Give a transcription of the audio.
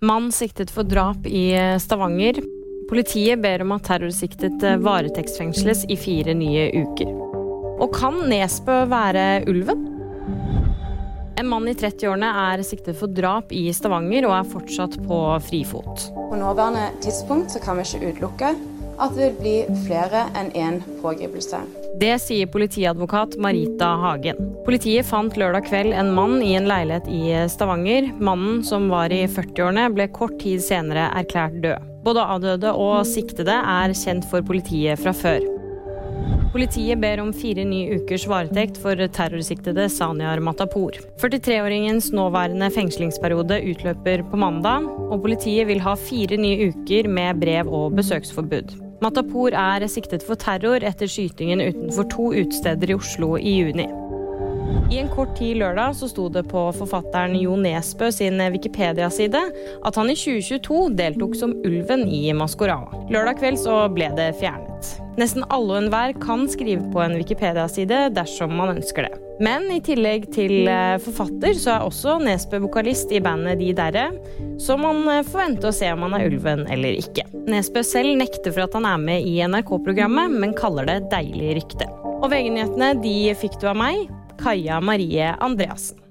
Mann siktet for drap i Stavanger. Politiet ber om at terrorsiktet varetektsfengsles i fire nye uker. Og kan Nesbø være ulven? En mann i 30-årene er siktet for drap i Stavanger og er fortsatt på frifot. På nåværende tidspunkt kan vi ikke utelukke at det vil bli flere enn én pågripelse. Det sier politiadvokat Marita Hagen. Politiet fant lørdag kveld en mann i en leilighet i Stavanger. Mannen, som var i 40-årene, ble kort tid senere erklært død. Både avdøde og siktede er kjent for politiet fra før. Politiet ber om fire nye ukers varetekt for terrorsiktede Sanyar Matapour. 43-åringens nåværende fengslingsperiode utløper på mandag, og politiet vil ha fire nye uker med brev- og besøksforbud. Matapour er siktet for terror etter skytingen utenfor to utesteder i Oslo i juni. I en kort tid lørdag så sto det på forfatteren Jo Nesbø sin Wikipedia-side at han i 2022 deltok som ulven i Maskorama. Lørdag kveld så ble det fjernet. Nesten alle og enhver kan skrive på en Wikipedia-side dersom man ønsker det. Men i tillegg til forfatter, så er også Nesbø vokalist i bandet De Derre, så man får vente og se om han er ulven eller ikke. Nesbø selv nekter for at han er med i NRK-programmet, men kaller det deilig rykte. Og VG-nyhetene de fikk du av meg, Kaja Marie Andreassen.